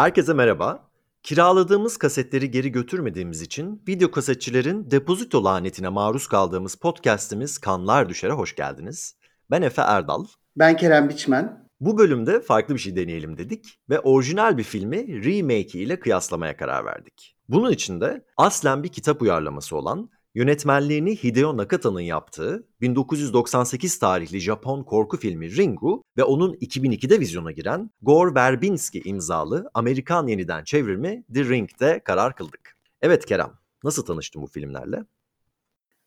Herkese merhaba. Kiraladığımız kasetleri geri götürmediğimiz için video kasetçilerin depozito lanetine maruz kaldığımız podcast'imiz Kanlar Düşer'e hoş geldiniz. Ben Efe Erdal. Ben Kerem Biçmen. Bu bölümde farklı bir şey deneyelim dedik ve orijinal bir filmi remake ile kıyaslamaya karar verdik. Bunun için de aslen bir kitap uyarlaması olan Yönetmenliğini Hideo Nakata'nın yaptığı 1998 tarihli Japon korku filmi Ringu ve onun 2002'de vizyona giren Gore Verbinski imzalı Amerikan yeniden çevrimi The Ring'de karar kıldık. Evet Kerem, nasıl tanıştın bu filmlerle?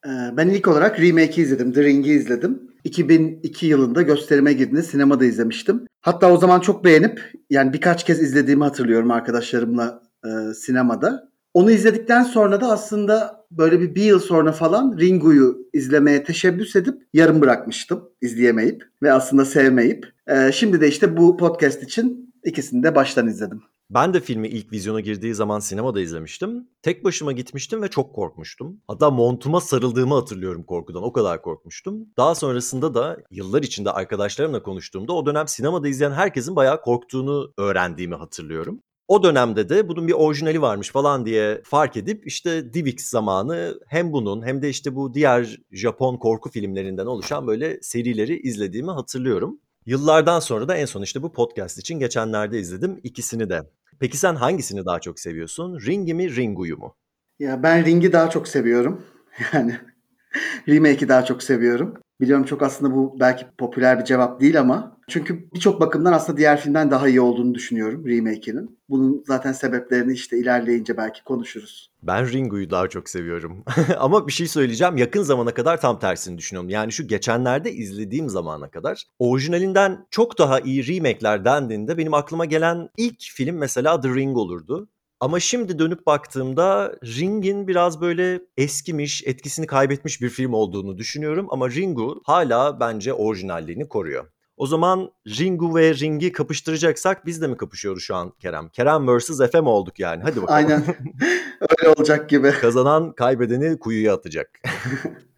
Ee, ben ilk olarak remake'i izledim, The Ring'i izledim. 2002 yılında gösterime girdiğinde sinemada izlemiştim. Hatta o zaman çok beğenip yani birkaç kez izlediğimi hatırlıyorum arkadaşlarımla e, sinemada. Onu izledikten sonra da aslında böyle bir, bir yıl sonra falan Ringu'yu izlemeye teşebbüs edip yarım bırakmıştım izleyemeyip ve aslında sevmeyip. Ee, şimdi de işte bu podcast için ikisini de baştan izledim. Ben de filmi ilk vizyona girdiği zaman sinemada izlemiştim. Tek başıma gitmiştim ve çok korkmuştum. Hatta montuma sarıldığımı hatırlıyorum korkudan. O kadar korkmuştum. Daha sonrasında da yıllar içinde arkadaşlarımla konuştuğumda o dönem sinemada izleyen herkesin bayağı korktuğunu öğrendiğimi hatırlıyorum. O dönemde de bunun bir orijinali varmış falan diye fark edip işte DivX zamanı hem bunun hem de işte bu diğer Japon korku filmlerinden oluşan böyle serileri izlediğimi hatırlıyorum. Yıllardan sonra da en son işte bu podcast için geçenlerde izledim ikisini de. Peki sen hangisini daha çok seviyorsun? Ring'i mi Ringu'yu mu? Ya ben Ring'i daha çok seviyorum. Yani remake'i daha çok seviyorum. Biliyorum çok aslında bu belki popüler bir cevap değil ama çünkü birçok bakımdan aslında diğer filmden daha iyi olduğunu düşünüyorum remake'inin. Bunun zaten sebeplerini işte ilerleyince belki konuşuruz. Ben Ringo'yu daha çok seviyorum. ama bir şey söyleyeceğim. Yakın zamana kadar tam tersini düşünüyorum. Yani şu geçenlerde izlediğim zamana kadar orijinalinden çok daha iyi remake'ler dendiğinde benim aklıma gelen ilk film mesela The Ring olurdu. Ama şimdi dönüp baktığımda Ring'in biraz böyle eskimiş, etkisini kaybetmiş bir film olduğunu düşünüyorum ama Ringu hala bence orijinalliğini koruyor. O zaman Ringu ve Ring'i kapıştıracaksak biz de mi kapışıyoruz şu an Kerem? Kerem vs. Mi olduk yani? Hadi bakalım. Aynen. Öyle olacak gibi. Kazanan kaybedeni kuyuya atacak.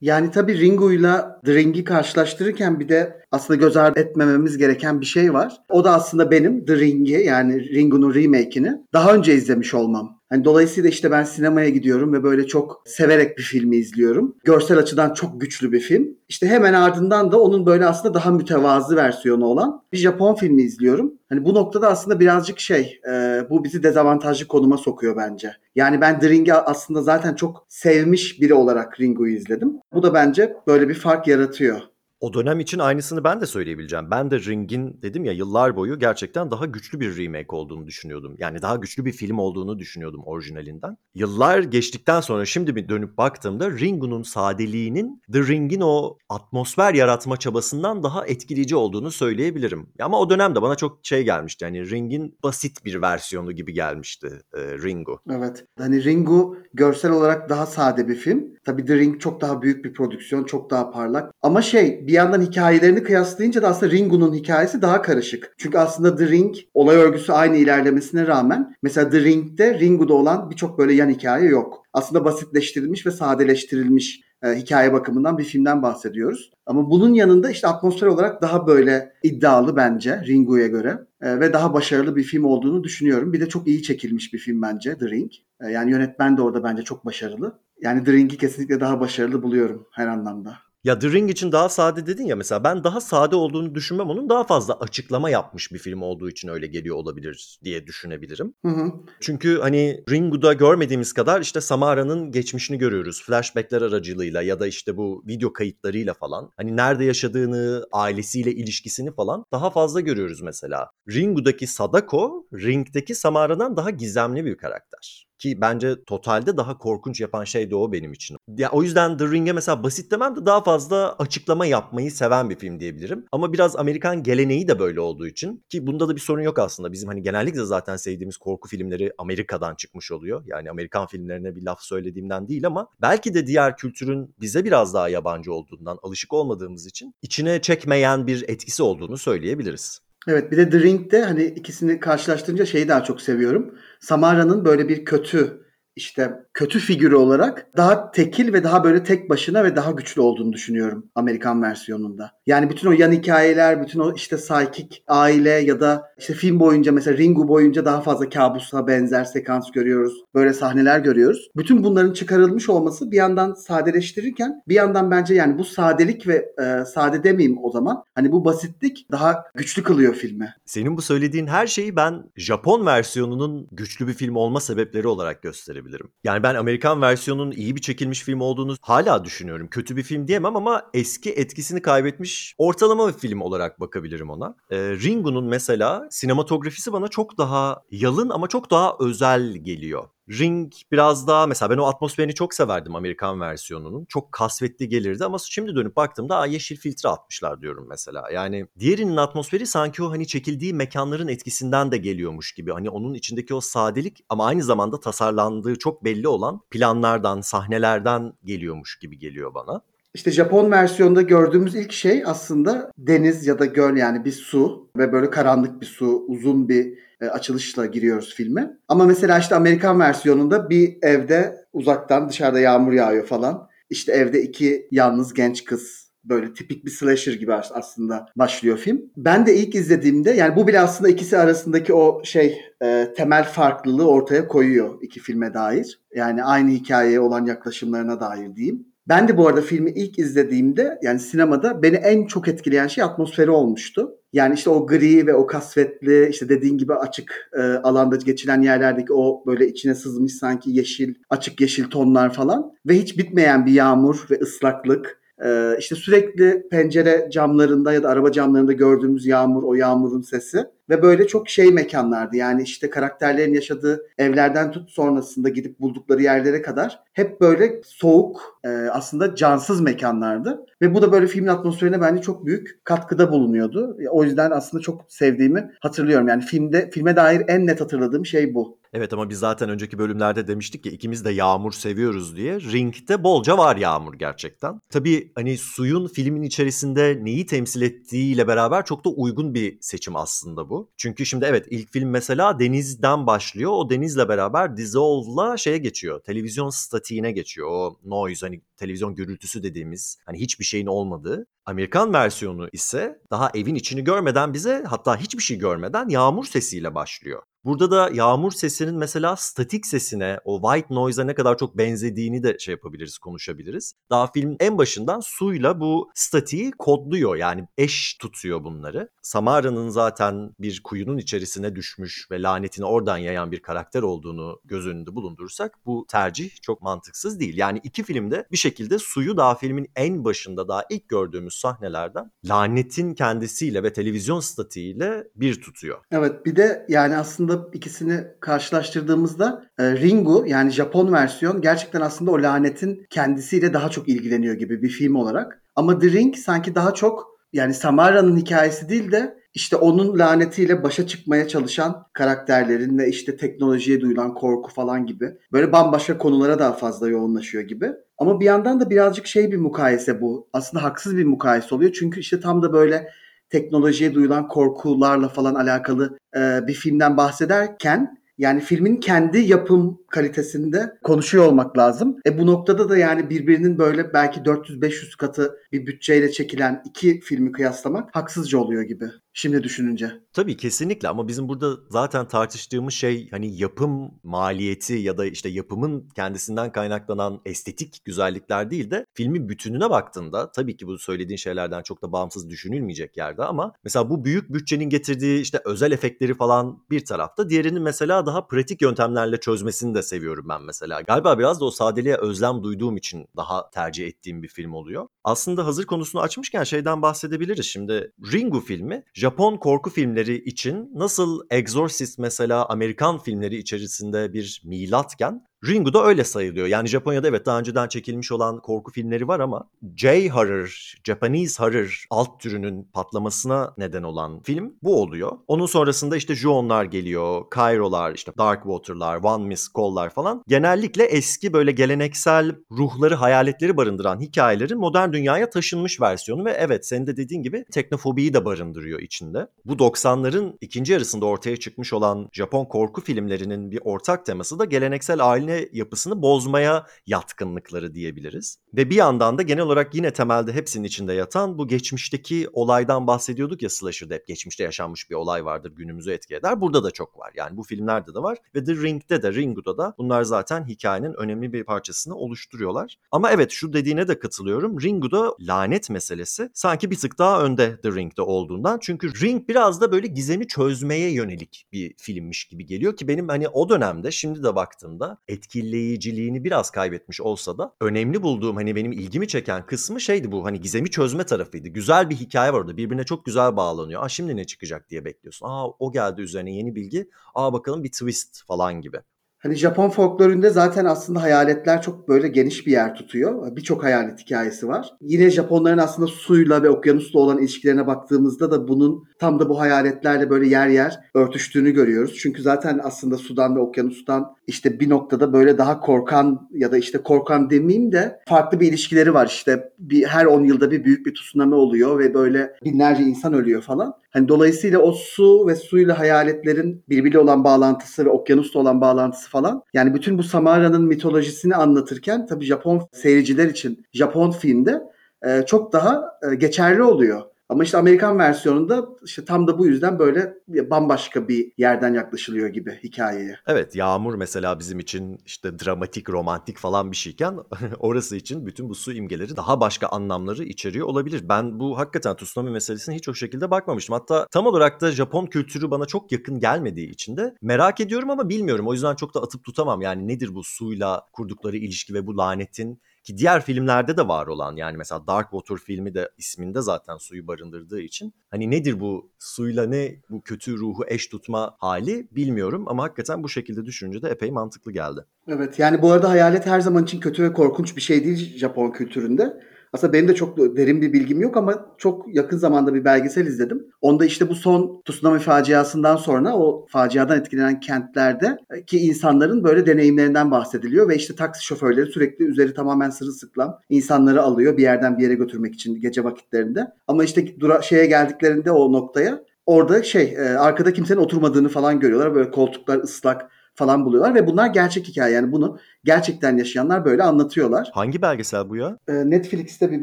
Yani tabii Ringo'yla The Ring'i karşılaştırırken bir de aslında göz ardı etmememiz gereken bir şey var. O da aslında benim The Ring'i yani Ringo'nun remake'ini daha önce izlemiş olmam. Hani dolayısıyla işte ben sinemaya gidiyorum ve böyle çok severek bir filmi izliyorum. Görsel açıdan çok güçlü bir film. İşte hemen ardından da onun böyle aslında daha mütevazı versiyonu olan bir Japon filmi izliyorum. Hani bu noktada aslında birazcık şey e, bu bizi dezavantajlı konuma sokuyor bence. Yani ben The Ring'i aslında zaten çok sevmiş biri olarak Ringo'yu izledim. Bu da bence böyle bir fark yaratıyor. O dönem için aynısını ben de söyleyebileceğim. Ben de Ring'in dedim ya yıllar boyu gerçekten daha güçlü bir remake olduğunu düşünüyordum. Yani daha güçlü bir film olduğunu düşünüyordum orijinalinden. Yıllar geçtikten sonra şimdi bir dönüp baktığımda Ringu'nun sadeliğinin The Ring'in o atmosfer yaratma çabasından daha etkileyici olduğunu söyleyebilirim. Ama o dönemde bana çok şey gelmişti. Yani Ring'in basit bir versiyonu gibi gelmişti e, Ringu. Evet. Hani Ringu görsel olarak daha sade bir film. Tabii The Ring çok daha büyük bir prodüksiyon, çok daha parlak. Ama şey bir yandan hikayelerini kıyaslayınca da aslında Ringu'nun hikayesi daha karışık. Çünkü aslında The Ring olay örgüsü aynı ilerlemesine rağmen mesela The Ring'de Ringu'da olan birçok böyle yan hikaye yok. Aslında basitleştirilmiş ve sadeleştirilmiş e, hikaye bakımından bir filmden bahsediyoruz. Ama bunun yanında işte atmosfer olarak daha böyle iddialı bence Ringu'ya göre e, ve daha başarılı bir film olduğunu düşünüyorum. Bir de çok iyi çekilmiş bir film bence The Ring. E, yani yönetmen de orada bence çok başarılı. Yani The Ring'i kesinlikle daha başarılı buluyorum her anlamda. Ya The Ring için daha sade dedin ya mesela ben daha sade olduğunu düşünmem onun daha fazla açıklama yapmış bir film olduğu için öyle geliyor olabilir diye düşünebilirim. Hı hı. Çünkü hani Ringu'da görmediğimiz kadar işte Samara'nın geçmişini görüyoruz flashbackler aracılığıyla ya da işte bu video kayıtlarıyla falan. Hani nerede yaşadığını, ailesiyle ilişkisini falan daha fazla görüyoruz mesela. Ringu'daki Sadako, Ring'deki Samara'dan daha gizemli bir karakter. Ki bence totalde daha korkunç yapan şey de o benim için. Ya o yüzden The Ring'e mesela basit demem de daha fazla açıklama yapmayı seven bir film diyebilirim. Ama biraz Amerikan geleneği de böyle olduğu için ki bunda da bir sorun yok aslında. Bizim hani genellikle zaten sevdiğimiz korku filmleri Amerika'dan çıkmış oluyor. Yani Amerikan filmlerine bir laf söylediğimden değil ama belki de diğer kültürün bize biraz daha yabancı olduğundan, alışık olmadığımız için içine çekmeyen bir etkisi olduğunu söyleyebiliriz. Evet bir de The Ring'de hani ikisini karşılaştırınca şeyi daha çok seviyorum. Samara'nın böyle bir kötü işte kötü figürü olarak daha tekil ve daha böyle tek başına ve daha güçlü olduğunu düşünüyorum Amerikan versiyonunda. Yani bütün o yan hikayeler, bütün o işte psychic aile ya da işte film boyunca mesela Ringu boyunca daha fazla kabusa benzer sekans görüyoruz. Böyle sahneler görüyoruz. Bütün bunların çıkarılmış olması bir yandan sadeleştirirken bir yandan bence yani bu sadelik ve e, sade demeyeyim o zaman. Hani bu basitlik daha güçlü kılıyor filmi. Senin bu söylediğin her şeyi ben Japon versiyonunun güçlü bir film olma sebepleri olarak gösterebilirim. Yani ben Amerikan versiyonunun iyi bir çekilmiş film olduğunu hala düşünüyorum. Kötü bir film diyemem ama eski etkisini kaybetmiş ortalama bir film olarak bakabilirim ona. E, Ringu'nun mesela sinematografisi bana çok daha yalın ama çok daha özel geliyor. Ring biraz daha mesela ben o atmosferini çok severdim Amerikan versiyonunun. Çok kasvetli gelirdi ama şimdi dönüp baktığımda Aa, yeşil filtre atmışlar diyorum mesela. Yani diğerinin atmosferi sanki o hani çekildiği mekanların etkisinden de geliyormuş gibi. Hani onun içindeki o sadelik ama aynı zamanda tasarlandığı çok belli olan planlardan, sahnelerden geliyormuş gibi geliyor bana. İşte Japon versiyonda gördüğümüz ilk şey aslında deniz ya da göl yani bir su ve böyle karanlık bir su, uzun bir e, açılışla giriyoruz filme. Ama mesela işte Amerikan versiyonunda bir evde uzaktan dışarıda yağmur yağıyor falan. İşte evde iki yalnız genç kız böyle tipik bir slasher gibi aslında başlıyor film. Ben de ilk izlediğimde yani bu bile aslında ikisi arasındaki o şey e, temel farklılığı ortaya koyuyor iki filme dair. Yani aynı hikayeye olan yaklaşımlarına dair diyeyim. Ben de bu arada filmi ilk izlediğimde yani sinemada beni en çok etkileyen şey atmosferi olmuştu. Yani işte o gri ve o kasvetli işte dediğin gibi açık e, alanda geçilen yerlerdeki o böyle içine sızmış sanki yeşil açık yeşil tonlar falan ve hiç bitmeyen bir yağmur ve ıslaklık. Ee, işte sürekli pencere camlarında ya da araba camlarında gördüğümüz yağmur, o yağmurun sesi ve böyle çok şey mekanlardı. Yani işte karakterlerin yaşadığı evlerden tut sonrasında gidip buldukları yerlere kadar hep böyle soğuk e, aslında cansız mekanlardı. Ve bu da böyle filmin atmosferine bence çok büyük katkıda bulunuyordu. O yüzden aslında çok sevdiğimi hatırlıyorum. Yani filmde filme dair en net hatırladığım şey bu. Evet ama biz zaten önceki bölümlerde demiştik ki ikimiz de yağmur seviyoruz diye. Ring'de bolca var yağmur gerçekten. Tabii hani suyun filmin içerisinde neyi temsil ettiğiyle beraber çok da uygun bir seçim aslında bu. Çünkü şimdi evet ilk film mesela denizden başlıyor. O denizle beraber Dissolve'la şeye geçiyor. Televizyon statiğine geçiyor. O noise hani televizyon gürültüsü dediğimiz hani hiçbir şeyin olmadığı. Amerikan versiyonu ise daha evin içini görmeden bize hatta hiçbir şey görmeden yağmur sesiyle başlıyor. Burada da yağmur sesinin mesela statik sesine, o white noise'a ne kadar çok benzediğini de şey yapabiliriz, konuşabiliriz. Daha film en başından suyla bu statiği kodluyor yani eş tutuyor bunları. Samara'nın zaten bir kuyunun içerisine düşmüş ve lanetini oradan yayan bir karakter olduğunu göz önünde bulundurursak bu tercih çok mantıksız değil. Yani iki filmde bir şekilde suyu daha filmin en başında daha ilk gördüğümüz sahnelerden lanetin kendisiyle ve televizyon statiğiyle bir tutuyor. Evet bir de yani aslında ikisini karşılaştırdığımızda e, Ringu yani Japon versiyon gerçekten aslında o lanetin kendisiyle daha çok ilgileniyor gibi bir film olarak. Ama The Ring sanki daha çok yani Samara'nın hikayesi değil de işte onun lanetiyle başa çıkmaya çalışan karakterlerin ve işte teknolojiye duyulan korku falan gibi böyle bambaşka konulara daha fazla yoğunlaşıyor gibi. Ama bir yandan da birazcık şey bir mukayese bu. Aslında haksız bir mukayese oluyor. Çünkü işte tam da böyle teknolojiye duyulan korkularla falan alakalı e, bir filmden bahsederken yani filmin kendi yapım kalitesinde konuşuyor olmak lazım. E bu noktada da yani birbirinin böyle belki 400-500 katı bir bütçeyle çekilen iki filmi kıyaslamak haksızca oluyor gibi şimdi düşününce. Tabii kesinlikle ama bizim burada zaten tartıştığımız şey hani yapım maliyeti ya da işte yapımın kendisinden kaynaklanan estetik güzellikler değil de filmin bütününe baktığında tabii ki bu söylediğin şeylerden çok da bağımsız düşünülmeyecek yerde ama mesela bu büyük bütçenin getirdiği işte özel efektleri falan bir tarafta diğerinin mesela daha pratik yöntemlerle çözmesini de seviyorum ben mesela. Galiba biraz da o sadeliğe özlem duyduğum için daha tercih ettiğim bir film oluyor. Aslında hazır konusunu açmışken şeyden bahsedebiliriz. Şimdi Ringu filmi Japon korku filmleri için nasıl Exorcist mesela Amerikan filmleri içerisinde bir milatken Ringu da öyle sayılıyor. Yani Japonya'da evet daha önceden çekilmiş olan korku filmleri var ama J-horror, Japanese horror alt türünün patlamasına neden olan film bu oluyor. Onun sonrasında işte Ju-on'lar geliyor, Cairo'lar, işte Dark Water'lar, One Miss Call'lar falan. Genellikle eski böyle geleneksel ruhları, hayaletleri barındıran hikayelerin modern dünyaya taşınmış versiyonu ve evet senin de dediğin gibi teknofobiyi de barındırıyor içinde. Bu 90'ların ikinci yarısında ortaya çıkmış olan Japon korku filmlerinin bir ortak teması da geleneksel aile aile yapısını bozmaya yatkınlıkları diyebiliriz. Ve bir yandan da genel olarak yine temelde hepsinin içinde yatan bu geçmişteki olaydan bahsediyorduk ya slasher'da hep geçmişte yaşanmış bir olay vardır günümüzü etki eder. Burada da çok var yani bu filmlerde de var ve The Ring'de de Ringu'da da bunlar zaten hikayenin önemli bir parçasını oluşturuyorlar. Ama evet şu dediğine de katılıyorum. Ringu'da lanet meselesi sanki bir tık daha önde The Ring'de olduğundan. Çünkü Ring biraz da böyle gizemi çözmeye yönelik bir filmmiş gibi geliyor ki benim hani o dönemde şimdi de baktığımda etkileyiciliğini biraz kaybetmiş olsa da önemli bulduğum hani benim ilgimi çeken kısmı şeydi bu hani gizemi çözme tarafıydı. Güzel bir hikaye var orada birbirine çok güzel bağlanıyor. Aa şimdi ne çıkacak diye bekliyorsun. Aa o geldi üzerine yeni bilgi. Aa bakalım bir twist falan gibi. Hani Japon folkloründe zaten aslında hayaletler çok böyle geniş bir yer tutuyor. Birçok hayalet hikayesi var. Yine Japonların aslında suyla ve okyanusla olan ilişkilerine baktığımızda da bunun tam da bu hayaletlerle böyle yer yer örtüştüğünü görüyoruz. Çünkü zaten aslında sudan ve okyanustan işte bir noktada böyle daha korkan ya da işte korkan demeyeyim de farklı bir ilişkileri var. İşte bir her 10 yılda bir büyük bir tsunami oluyor ve böyle binlerce insan ölüyor falan. Hani dolayısıyla o su ve suyla hayaletlerin birbiriyle olan bağlantısı ve okyanusla olan bağlantısı falan. Yani bütün bu Samara'nın mitolojisini anlatırken tabii Japon seyirciler için Japon filmde e, çok daha e, geçerli oluyor. Ama işte Amerikan versiyonunda işte tam da bu yüzden böyle bambaşka bir yerden yaklaşılıyor gibi hikayeye. Evet Yağmur mesela bizim için işte dramatik, romantik falan bir şeyken orası için bütün bu su imgeleri daha başka anlamları içeriyor olabilir. Ben bu hakikaten tsunami meselesine hiç o şekilde bakmamıştım. Hatta tam olarak da Japon kültürü bana çok yakın gelmediği için de merak ediyorum ama bilmiyorum. O yüzden çok da atıp tutamam. Yani nedir bu suyla kurdukları ilişki ve bu lanetin ki diğer filmlerde de var olan yani mesela Dark Water filmi de isminde zaten suyu barındırdığı için hani nedir bu suyla ne bu kötü ruhu eş tutma hali bilmiyorum ama hakikaten bu şekilde düşününce de epey mantıklı geldi. Evet yani bu arada hayalet her zaman için kötü ve korkunç bir şey değil Japon kültüründe. Aslında benim de çok derin bir bilgim yok ama çok yakın zamanda bir belgesel izledim. Onda işte bu son tsunami faciasından sonra o faciadan etkilenen kentlerde ki insanların böyle deneyimlerinden bahsediliyor ve işte taksi şoförleri sürekli üzeri tamamen sırılsıklam insanları alıyor bir yerden bir yere götürmek için gece vakitlerinde. Ama işte dura şeye geldiklerinde o noktaya orada şey arkada kimsenin oturmadığını falan görüyorlar. Böyle koltuklar ıslak falan buluyorlar ve bunlar gerçek hikaye. Yani bunu gerçekten yaşayanlar böyle anlatıyorlar. Hangi belgesel bu ya? Ee, Netflix'te bir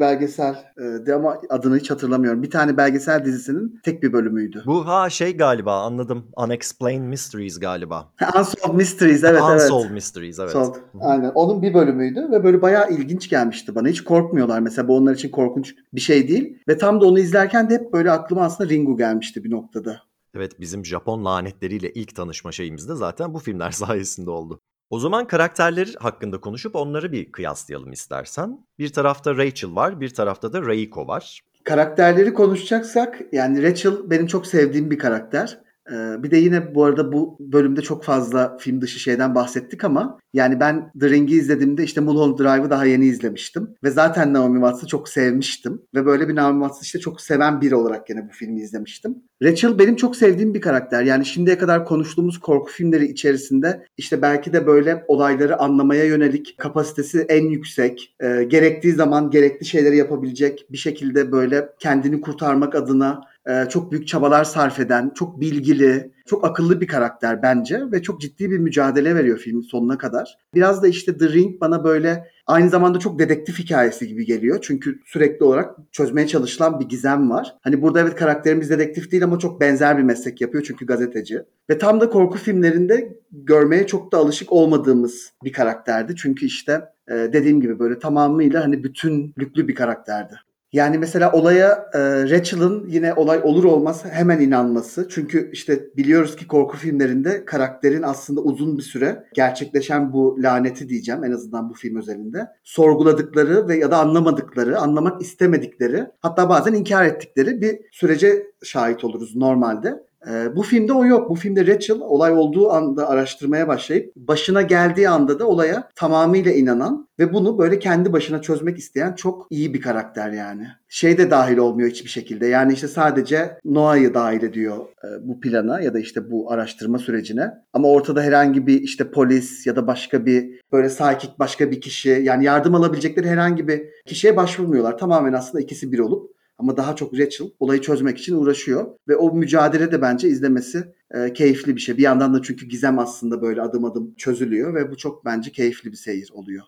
belgesel e, ama adını hiç hatırlamıyorum. Bir tane belgesel dizisinin tek bir bölümüydü. Bu ha şey galiba anladım. Unexplained Mysteries galiba. Unsolved Mysteries evet Unsolved evet. Unsolved Mysteries evet. Solved. Aynen. Onun bir bölümüydü ve böyle bayağı ilginç gelmişti bana. Hiç korkmuyorlar mesela. Bu onlar için korkunç bir şey değil. Ve tam da onu izlerken de hep böyle aklıma aslında Ringu gelmişti bir noktada. Evet bizim Japon lanetleriyle ilk tanışma şeyimiz de zaten bu filmler sayesinde oldu. O zaman karakterler hakkında konuşup onları bir kıyaslayalım istersen. Bir tarafta Rachel var, bir tarafta da Reiko var. Karakterleri konuşacaksak yani Rachel benim çok sevdiğim bir karakter. Ee, bir de yine bu arada bu bölümde çok fazla film dışı şeyden bahsettik ama yani ben The Ring'i izlediğimde işte Mulholland Drive'ı daha yeni izlemiştim. Ve zaten Naomi Watts'ı çok sevmiştim. Ve böyle bir Naomi Watts'ı işte çok seven biri olarak yine bu filmi izlemiştim. Rachel benim çok sevdiğim bir karakter. Yani şimdiye kadar konuştuğumuz korku filmleri içerisinde işte belki de böyle olayları anlamaya yönelik kapasitesi en yüksek, e, gerektiği zaman gerekli şeyleri yapabilecek bir şekilde böyle kendini kurtarmak adına çok büyük çabalar sarf eden, çok bilgili, çok akıllı bir karakter bence ve çok ciddi bir mücadele veriyor filmin sonuna kadar. Biraz da işte The Ring bana böyle aynı zamanda çok dedektif hikayesi gibi geliyor. Çünkü sürekli olarak çözmeye çalışılan bir gizem var. Hani burada evet karakterimiz dedektif değil ama çok benzer bir meslek yapıyor çünkü gazeteci. Ve tam da korku filmlerinde görmeye çok da alışık olmadığımız bir karakterdi. Çünkü işte dediğim gibi böyle tamamıyla hani bütünlüklü bir karakterdi. Yani mesela olaya e, Rachel'ın yine olay olur olmaz hemen inanması. Çünkü işte biliyoruz ki korku filmlerinde karakterin aslında uzun bir süre gerçekleşen bu laneti diyeceğim en azından bu film özelinde. Sorguladıkları ve ya da anlamadıkları, anlamak istemedikleri hatta bazen inkar ettikleri bir sürece şahit oluruz normalde. Ee, bu filmde o yok. Bu filmde Rachel olay olduğu anda araştırmaya başlayıp başına geldiği anda da olaya tamamıyla inanan ve bunu böyle kendi başına çözmek isteyen çok iyi bir karakter yani. Şey de dahil olmuyor hiçbir şekilde. Yani işte sadece Noah'yı dahil ediyor e, bu plana ya da işte bu araştırma sürecine. Ama ortada herhangi bir işte polis ya da başka bir böyle sakik başka bir kişi yani yardım alabilecekleri herhangi bir kişiye başvurmuyorlar. Tamamen aslında ikisi bir olup Ama daha çok Rachel olayı çözmek için uğraşıyor. Ve o mücadele de bence izlemesi e, keyifli bir şey. Bir yandan da çünkü gizem aslında böyle adım adım çözülüyor ve bu çok bence keyifli bir seyir oluyor.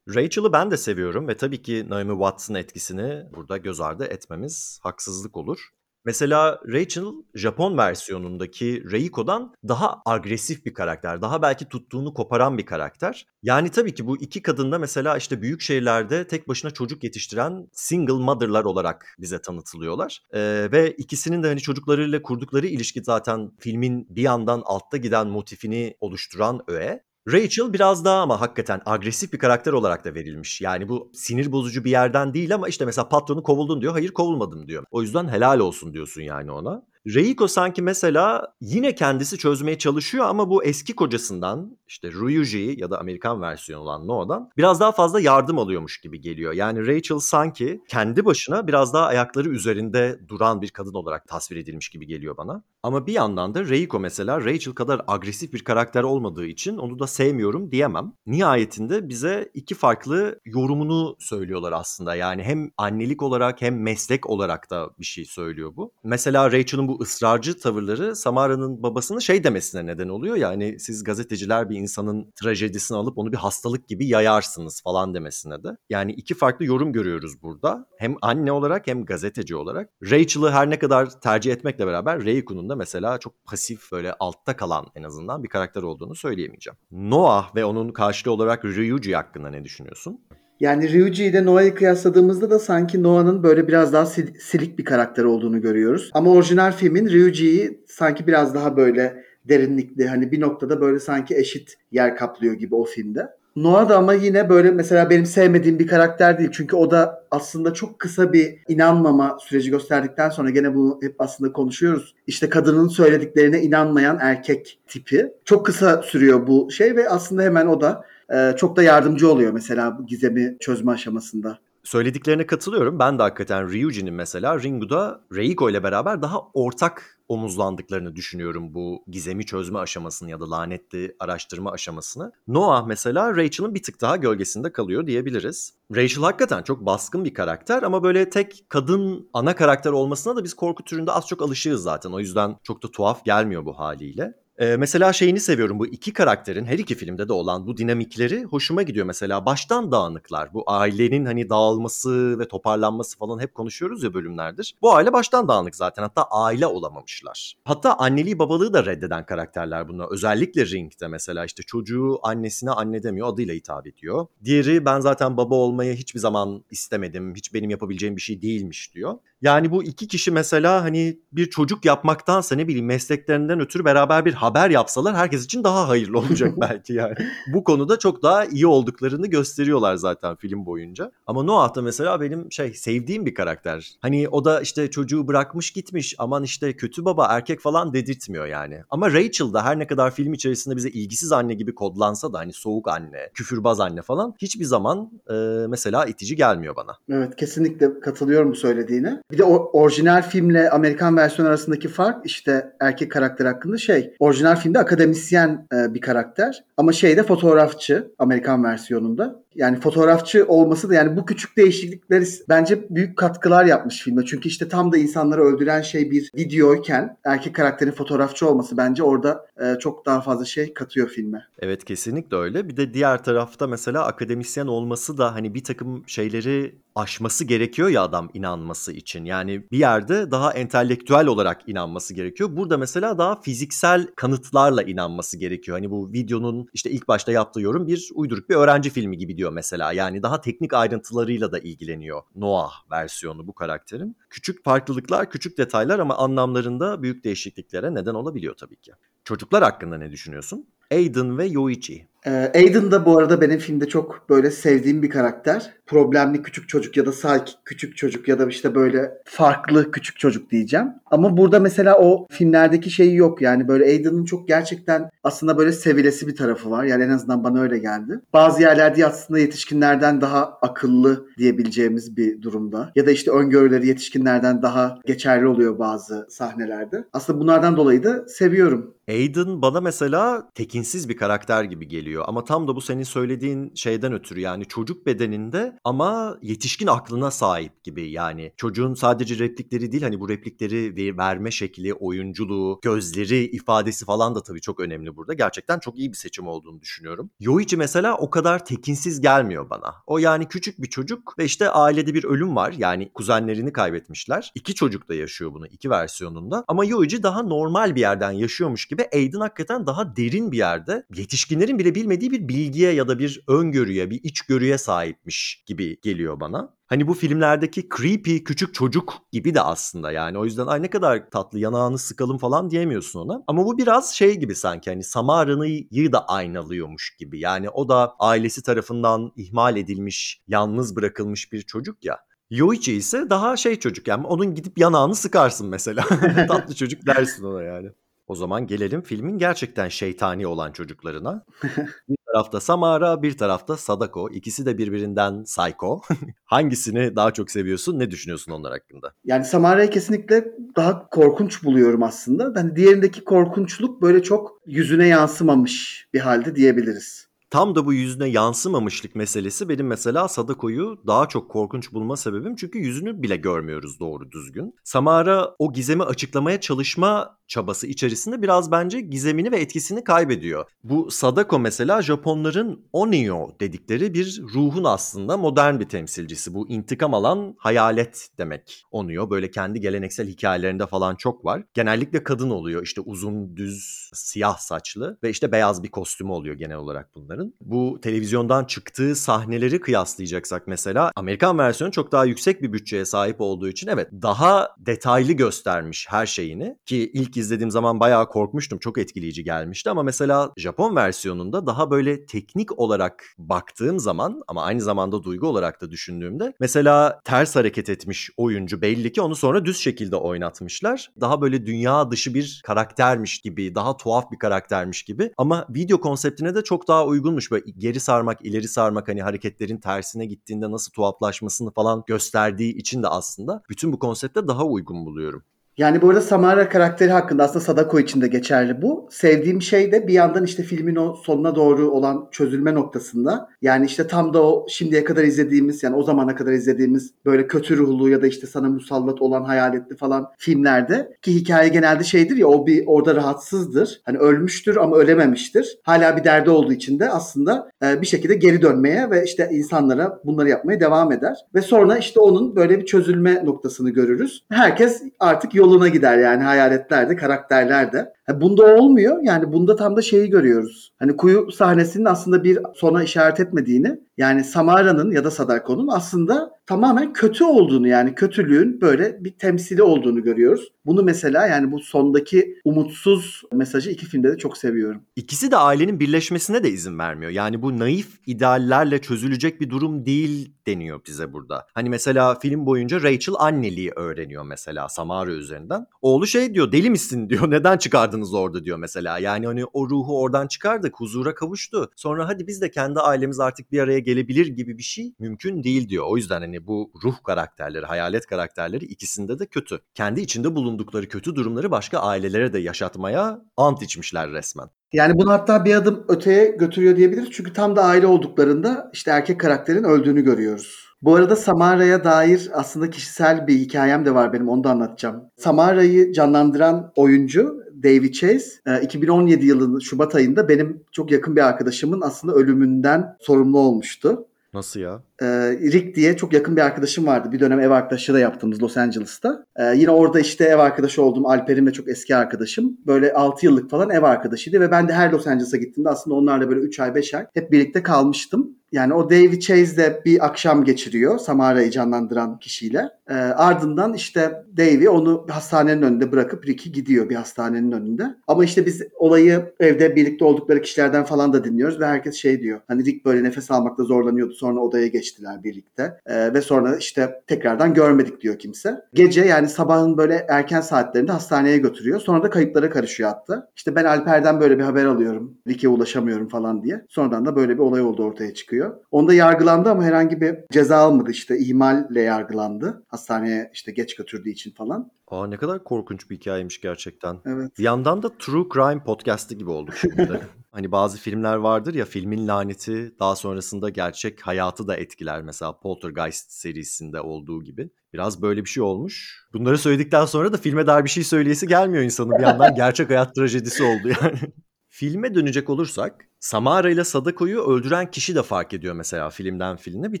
Rachel'ı ben de seviyorum ve tabii ki Naomi Watts'ın etkisini burada göz ardı etmemiz haksızlık olur. Mesela Rachel Japon versiyonundaki Reiko'dan daha agresif bir karakter. Daha belki tuttuğunu koparan bir karakter. Yani tabii ki bu iki kadın da mesela işte büyük şehirlerde tek başına çocuk yetiştiren single mother'lar olarak bize tanıtılıyorlar. Ee, ve ikisinin de hani çocuklarıyla kurdukları ilişki zaten filmin bir yandan altta giden motifini oluşturan öğe. Rachel biraz daha ama hakikaten agresif bir karakter olarak da verilmiş. Yani bu sinir bozucu bir yerden değil ama işte mesela patronu kovuldun diyor. Hayır kovulmadım diyor. O yüzden helal olsun diyorsun yani ona. Reiko sanki mesela yine kendisi çözmeye çalışıyor ama bu eski kocasından işte Ryuji ya da Amerikan versiyonu olan Noah'dan biraz daha fazla yardım alıyormuş gibi geliyor. Yani Rachel sanki kendi başına biraz daha ayakları üzerinde duran bir kadın olarak tasvir edilmiş gibi geliyor bana. Ama bir yandan da Reiko mesela Rachel kadar agresif bir karakter olmadığı için onu da sevmiyorum diyemem. Nihayetinde bize iki farklı yorumunu söylüyorlar aslında. Yani hem annelik olarak hem meslek olarak da bir şey söylüyor bu. Mesela Rachel'ın bu ısrarcı tavırları Samara'nın babasının şey demesine neden oluyor. Yani siz gazeteciler bir insanın trajedisini alıp onu bir hastalık gibi yayarsınız falan demesine de. Yani iki farklı yorum görüyoruz burada. Hem anne olarak hem gazeteci olarak. Rachel'ı her ne kadar tercih etmekle beraber Reiko'nun da mesela çok pasif böyle altta kalan en azından bir karakter olduğunu söyleyemeyeceğim. Noah ve onun karşılığı olarak Ryuji hakkında ne düşünüyorsun? Yani Ryuji ile Noah'yı kıyasladığımızda da sanki Noah'nın böyle biraz daha sil- silik bir karakter olduğunu görüyoruz. Ama orijinal filmin Ryuji'yi sanki biraz daha böyle derinlikli hani bir noktada böyle sanki eşit yer kaplıyor gibi o filmde. Noah da ama yine böyle mesela benim sevmediğim bir karakter değil. Çünkü o da aslında çok kısa bir inanmama süreci gösterdikten sonra gene bunu hep aslında konuşuyoruz. İşte kadının söylediklerine inanmayan erkek tipi. Çok kısa sürüyor bu şey ve aslında hemen o da e, çok da yardımcı oluyor mesela gizemi çözme aşamasında. Söylediklerine katılıyorum. Ben de hakikaten Ryuji'nin mesela Ringu'da Reiko ile beraber daha ortak omuzlandıklarını düşünüyorum bu gizemi çözme aşamasını ya da lanetli araştırma aşamasını. Noah mesela Rachel'ın bir tık daha gölgesinde kalıyor diyebiliriz. Rachel hakikaten çok baskın bir karakter ama böyle tek kadın ana karakter olmasına da biz korku türünde az çok alışığız zaten. O yüzden çok da tuhaf gelmiyor bu haliyle. Ee, mesela şeyini seviyorum bu iki karakterin her iki filmde de olan bu dinamikleri hoşuma gidiyor mesela baştan dağınıklar bu ailenin hani dağılması ve toparlanması falan hep konuşuyoruz ya bölümlerdir. Bu aile baştan dağınık zaten hatta aile olamamışlar. Hatta anneliği babalığı da reddeden karakterler bunlar özellikle Ring'de mesela işte çocuğu annesine anne demiyor adıyla hitap ediyor. Diğeri ben zaten baba olmayı hiçbir zaman istemedim hiç benim yapabileceğim bir şey değilmiş diyor. Yani bu iki kişi mesela hani bir çocuk yapmaktansa ne bileyim mesleklerinden ötürü beraber bir haber yapsalar herkes için daha hayırlı olacak belki yani. Bu konuda çok daha iyi olduklarını gösteriyorlar zaten film boyunca. Ama Noah da mesela benim şey sevdiğim bir karakter. Hani o da işte çocuğu bırakmış gitmiş aman işte kötü baba erkek falan dedirtmiyor yani. Ama Rachel da her ne kadar film içerisinde bize ilgisiz anne gibi kodlansa da hani soğuk anne, küfürbaz anne falan hiçbir zaman e, mesela itici gelmiyor bana. Evet kesinlikle katılıyorum bu söylediğine. Bir de orijinal filmle Amerikan versiyonu arasındaki fark işte erkek karakter hakkında şey. Orijinal filmde akademisyen e, bir karakter ama şeyde fotoğrafçı Amerikan versiyonunda. Yani fotoğrafçı olması da yani bu küçük değişiklikleri bence büyük katkılar yapmış filme. Çünkü işte tam da insanları öldüren şey bir videoyken erkek karakterin fotoğrafçı olması bence orada e, çok daha fazla şey katıyor filme. Evet kesinlikle öyle. Bir de diğer tarafta mesela akademisyen olması da hani bir takım şeyleri aşması gerekiyor ya adam inanması için. Yani bir yerde daha entelektüel olarak inanması gerekiyor. Burada mesela daha fiziksel kanıtlarla inanması gerekiyor. Hani bu videonun işte ilk başta yaptığı yorum bir uyduruk bir öğrenci filmi gibi diyor mesela. Yani daha teknik ayrıntılarıyla da ilgileniyor Noah versiyonu bu karakterin. Küçük farklılıklar, küçük detaylar ama anlamlarında büyük değişikliklere neden olabiliyor tabii ki. Çocuklar hakkında ne düşünüyorsun? Aiden ve Yoichi. Ee, Aiden da bu arada benim filmde çok böyle sevdiğim bir karakter. Problemli küçük çocuk ya da sakin küçük çocuk ya da işte böyle farklı küçük çocuk diyeceğim. Ama burada mesela o filmlerdeki şeyi yok. Yani böyle Aiden'ın çok gerçekten aslında böyle sevilesi bir tarafı var. Yani en azından bana öyle geldi. Bazı yerlerde aslında yetişkinlerden daha akıllı diyebileceğimiz bir durumda. Ya da işte öngörüleri yetişkinlerden daha geçerli oluyor bazı sahnelerde. Aslında bunlardan dolayı da seviyorum. Aiden bana mesela tekinsiz bir karakter gibi geliyor ama tam da bu senin söylediğin şeyden ötürü yani çocuk bedeninde ama yetişkin aklına sahip gibi. Yani çocuğun sadece replikleri değil hani bu replikleri verme şekli, oyunculuğu, gözleri, ifadesi falan da tabii çok önemli burada. Gerçekten çok iyi bir seçim olduğunu düşünüyorum. Yoichi mesela o kadar tekinsiz gelmiyor bana. O yani küçük bir çocuk ve işte ailede bir ölüm var. Yani kuzenlerini kaybetmişler. İki çocuk da yaşıyor bunu iki versiyonunda. Ama Yoichi daha normal bir yerden yaşıyormuş gibi Aiden hakikaten daha derin bir yerde yetişkinlerin bile bilmediği bir bilgiye ya da bir öngörüye, bir içgörüye sahipmiş gibi geliyor bana. Hani bu filmlerdeki creepy küçük çocuk gibi de aslında yani. O yüzden ay ne kadar tatlı yanağını sıkalım falan diyemiyorsun ona. Ama bu biraz şey gibi sanki hani Samara'yı da aynalıyormuş gibi. Yani o da ailesi tarafından ihmal edilmiş, yalnız bırakılmış bir çocuk ya. Yoichi ise daha şey çocuk yani onun gidip yanağını sıkarsın mesela. Tatlı çocuk dersin ona yani. O zaman gelelim filmin gerçekten şeytani olan çocuklarına. bir tarafta Samara, bir tarafta Sadako. İkisi de birbirinden psycho. Hangisini daha çok seviyorsun? Ne düşünüyorsun onlar hakkında? Yani Samara'yı kesinlikle daha korkunç buluyorum aslında. Hani diğerindeki korkunçluk böyle çok yüzüne yansımamış bir halde diyebiliriz. Tam da bu yüzüne yansımamışlık meselesi benim mesela Sadako'yu daha çok korkunç bulma sebebim çünkü yüzünü bile görmüyoruz doğru düzgün. Samara o gizemi açıklamaya çalışma çabası içerisinde biraz bence gizemini ve etkisini kaybediyor. Bu Sadako mesela Japonların Onio dedikleri bir ruhun aslında modern bir temsilcisi. Bu intikam alan hayalet demek Onio. Böyle kendi geleneksel hikayelerinde falan çok var. Genellikle kadın oluyor. İşte uzun, düz, siyah saçlı ve işte beyaz bir kostümü oluyor genel olarak bunların. Bu televizyondan çıktığı sahneleri kıyaslayacaksak mesela Amerikan versiyonu çok daha yüksek bir bütçeye sahip olduğu için evet daha detaylı göstermiş her şeyini ki ilk izlediğim zaman bayağı korkmuştum. Çok etkileyici gelmişti ama mesela Japon versiyonunda daha böyle teknik olarak baktığım zaman ama aynı zamanda duygu olarak da düşündüğümde mesela ters hareket etmiş oyuncu belli ki onu sonra düz şekilde oynatmışlar. Daha böyle dünya dışı bir karaktermiş gibi, daha tuhaf bir karaktermiş gibi ama video konseptine de çok daha uygunmuş. Böyle geri sarmak, ileri sarmak hani hareketlerin tersine gittiğinde nasıl tuhaflaşmasını falan gösterdiği için de aslında bütün bu konsepte daha uygun buluyorum. Yani bu arada Samara karakteri hakkında aslında Sadako için de geçerli bu. Sevdiğim şey de bir yandan işte filmin o sonuna doğru olan çözülme noktasında. Yani işte tam da o şimdiye kadar izlediğimiz yani o zamana kadar izlediğimiz böyle kötü ruhlu ya da işte sana musallat olan hayaletli falan filmlerde ki hikaye genelde şeydir ya o bir orada rahatsızdır. Hani ölmüştür ama ölememiştir. Hala bir derdi olduğu için de aslında e, bir şekilde geri dönmeye ve işte insanlara bunları yapmaya devam eder. Ve sonra işte onun böyle bir çözülme noktasını görürüz. Herkes artık yoluna gider yani hayaletler de karakterler de. Bunda olmuyor. Yani bunda tam da şeyi görüyoruz. Hani kuyu sahnesinin aslında bir sona işaret etmediğini yani Samara'nın ya da Sadako'nun aslında tamamen kötü olduğunu yani kötülüğün böyle bir temsili olduğunu görüyoruz. Bunu mesela yani bu sondaki umutsuz mesajı iki filmde de çok seviyorum. İkisi de ailenin birleşmesine de izin vermiyor. Yani bu naif ideallerle çözülecek bir durum değil deniyor bize burada. Hani mesela film boyunca Rachel anneliği öğreniyor mesela Samara üzerinden. Oğlu şey diyor deli misin diyor neden çıkardınız orada diyor mesela. Yani hani o ruhu oradan çıkardık huzura kavuştu. Sonra hadi biz de kendi ailemiz artık bir araya gelebilir gibi bir şey mümkün değil diyor. O yüzden hani bu ruh karakterleri, hayalet karakterleri ikisinde de kötü. Kendi içinde bulundukları kötü durumları başka ailelere de yaşatmaya ant içmişler resmen. Yani bunu hatta bir adım öteye götürüyor diyebiliriz. Çünkü tam da aile olduklarında işte erkek karakterin öldüğünü görüyoruz. Bu arada Samara'ya dair aslında kişisel bir hikayem de var benim onu da anlatacağım. Samara'yı canlandıran oyuncu David Chase 2017 yılının Şubat ayında benim çok yakın bir arkadaşımın aslında ölümünden sorumlu olmuştu. Nasıl ya? Ee, Rick diye çok yakın bir arkadaşım vardı. Bir dönem ev arkadaşı da yaptığımız Los Angeles'ta. Ee, yine orada işte ev arkadaşı olduğum Alper'in ve çok eski arkadaşım. Böyle 6 yıllık falan ev arkadaşıydı ve ben de her Los Angeles'a gittiğimde aslında onlarla böyle 3 ay 5 ay hep birlikte kalmıştım. Yani o David Chase de bir akşam geçiriyor Samara'yı canlandıran kişiyle. E, ardından işte Davey onu hastanenin önünde bırakıp Ricky gidiyor bir hastanenin önünde. Ama işte biz olayı evde birlikte oldukları kişilerden falan da dinliyoruz ve herkes şey diyor. Hani Rick böyle nefes almakta zorlanıyordu sonra odaya geçtiler birlikte. E, ve sonra işte tekrardan görmedik diyor kimse. Gece yani sabahın böyle erken saatlerinde hastaneye götürüyor. Sonra da kayıplara karışıyor hatta. İşte ben Alper'den böyle bir haber alıyorum. Rick'e ulaşamıyorum falan diye. Sonradan da böyle bir olay oldu ortaya çıkıyor. Onda yargılandı ama herhangi bir ceza almadı. İşte ihmalle yargılandı. Hastaneye işte geç götürdüğü için falan. Aa ne kadar korkunç bir hikayeymiş gerçekten. Evet. Bir yandan da True Crime podcast'i gibi olduk şimdi. Hani bazı filmler vardır ya filmin laneti daha sonrasında gerçek hayatı da etkiler. Mesela Poltergeist serisinde olduğu gibi. Biraz böyle bir şey olmuş. Bunları söyledikten sonra da filme dair bir şey söyleyesi gelmiyor insanın bir yandan. Gerçek hayat trajedisi oldu yani. Filme dönecek olursak Samara ile Sadako'yu öldüren kişi de fark ediyor mesela filmden filme. Bir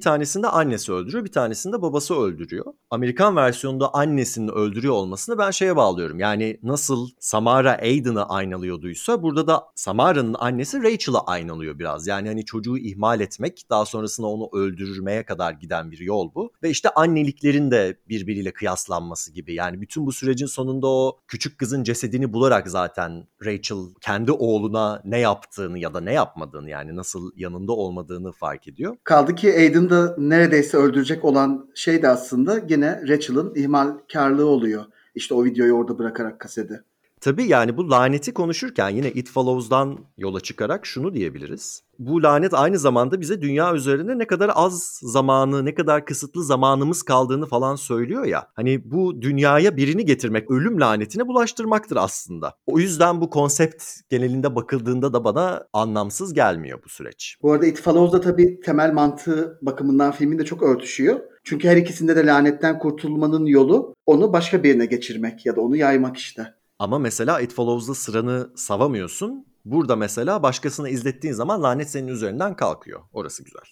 tanesinde annesi öldürüyor, bir tanesinde babası öldürüyor. Amerikan versiyonunda annesini öldürüyor olmasını ben şeye bağlıyorum. Yani nasıl Samara Aiden'ı aynalıyorduysa burada da Samara'nın annesi Rachel'ı aynalıyor biraz. Yani hani çocuğu ihmal etmek, daha sonrasında onu öldürmeye kadar giden bir yol bu. Ve işte anneliklerin de birbiriyle kıyaslanması gibi. Yani bütün bu sürecin sonunda o küçük kızın cesedini bularak zaten Rachel kendi oğluna ne yaptığını ya da ne yapmadığını yani nasıl yanında olmadığını fark ediyor. Kaldı ki Aiden da neredeyse öldürecek olan şey de aslında gene Rachel'ın ihmalkarlığı oluyor. İşte o videoyu orada bırakarak kaseti. Tabii yani bu laneti konuşurken yine It Follows'dan yola çıkarak şunu diyebiliriz. Bu lanet aynı zamanda bize dünya üzerinde ne kadar az zamanı, ne kadar kısıtlı zamanımız kaldığını falan söylüyor ya. Hani bu dünyaya birini getirmek ölüm lanetine bulaştırmaktır aslında. O yüzden bu konsept genelinde bakıldığında da bana anlamsız gelmiyor bu süreç. Bu arada It Follows'da tabii temel mantığı bakımından filmin de çok örtüşüyor. Çünkü her ikisinde de lanetten kurtulmanın yolu onu başka birine geçirmek ya da onu yaymak işte. Ama mesela It Follows'da sıranı savamıyorsun. Burada mesela başkasına izlettiğin zaman lanet senin üzerinden kalkıyor. Orası güzel.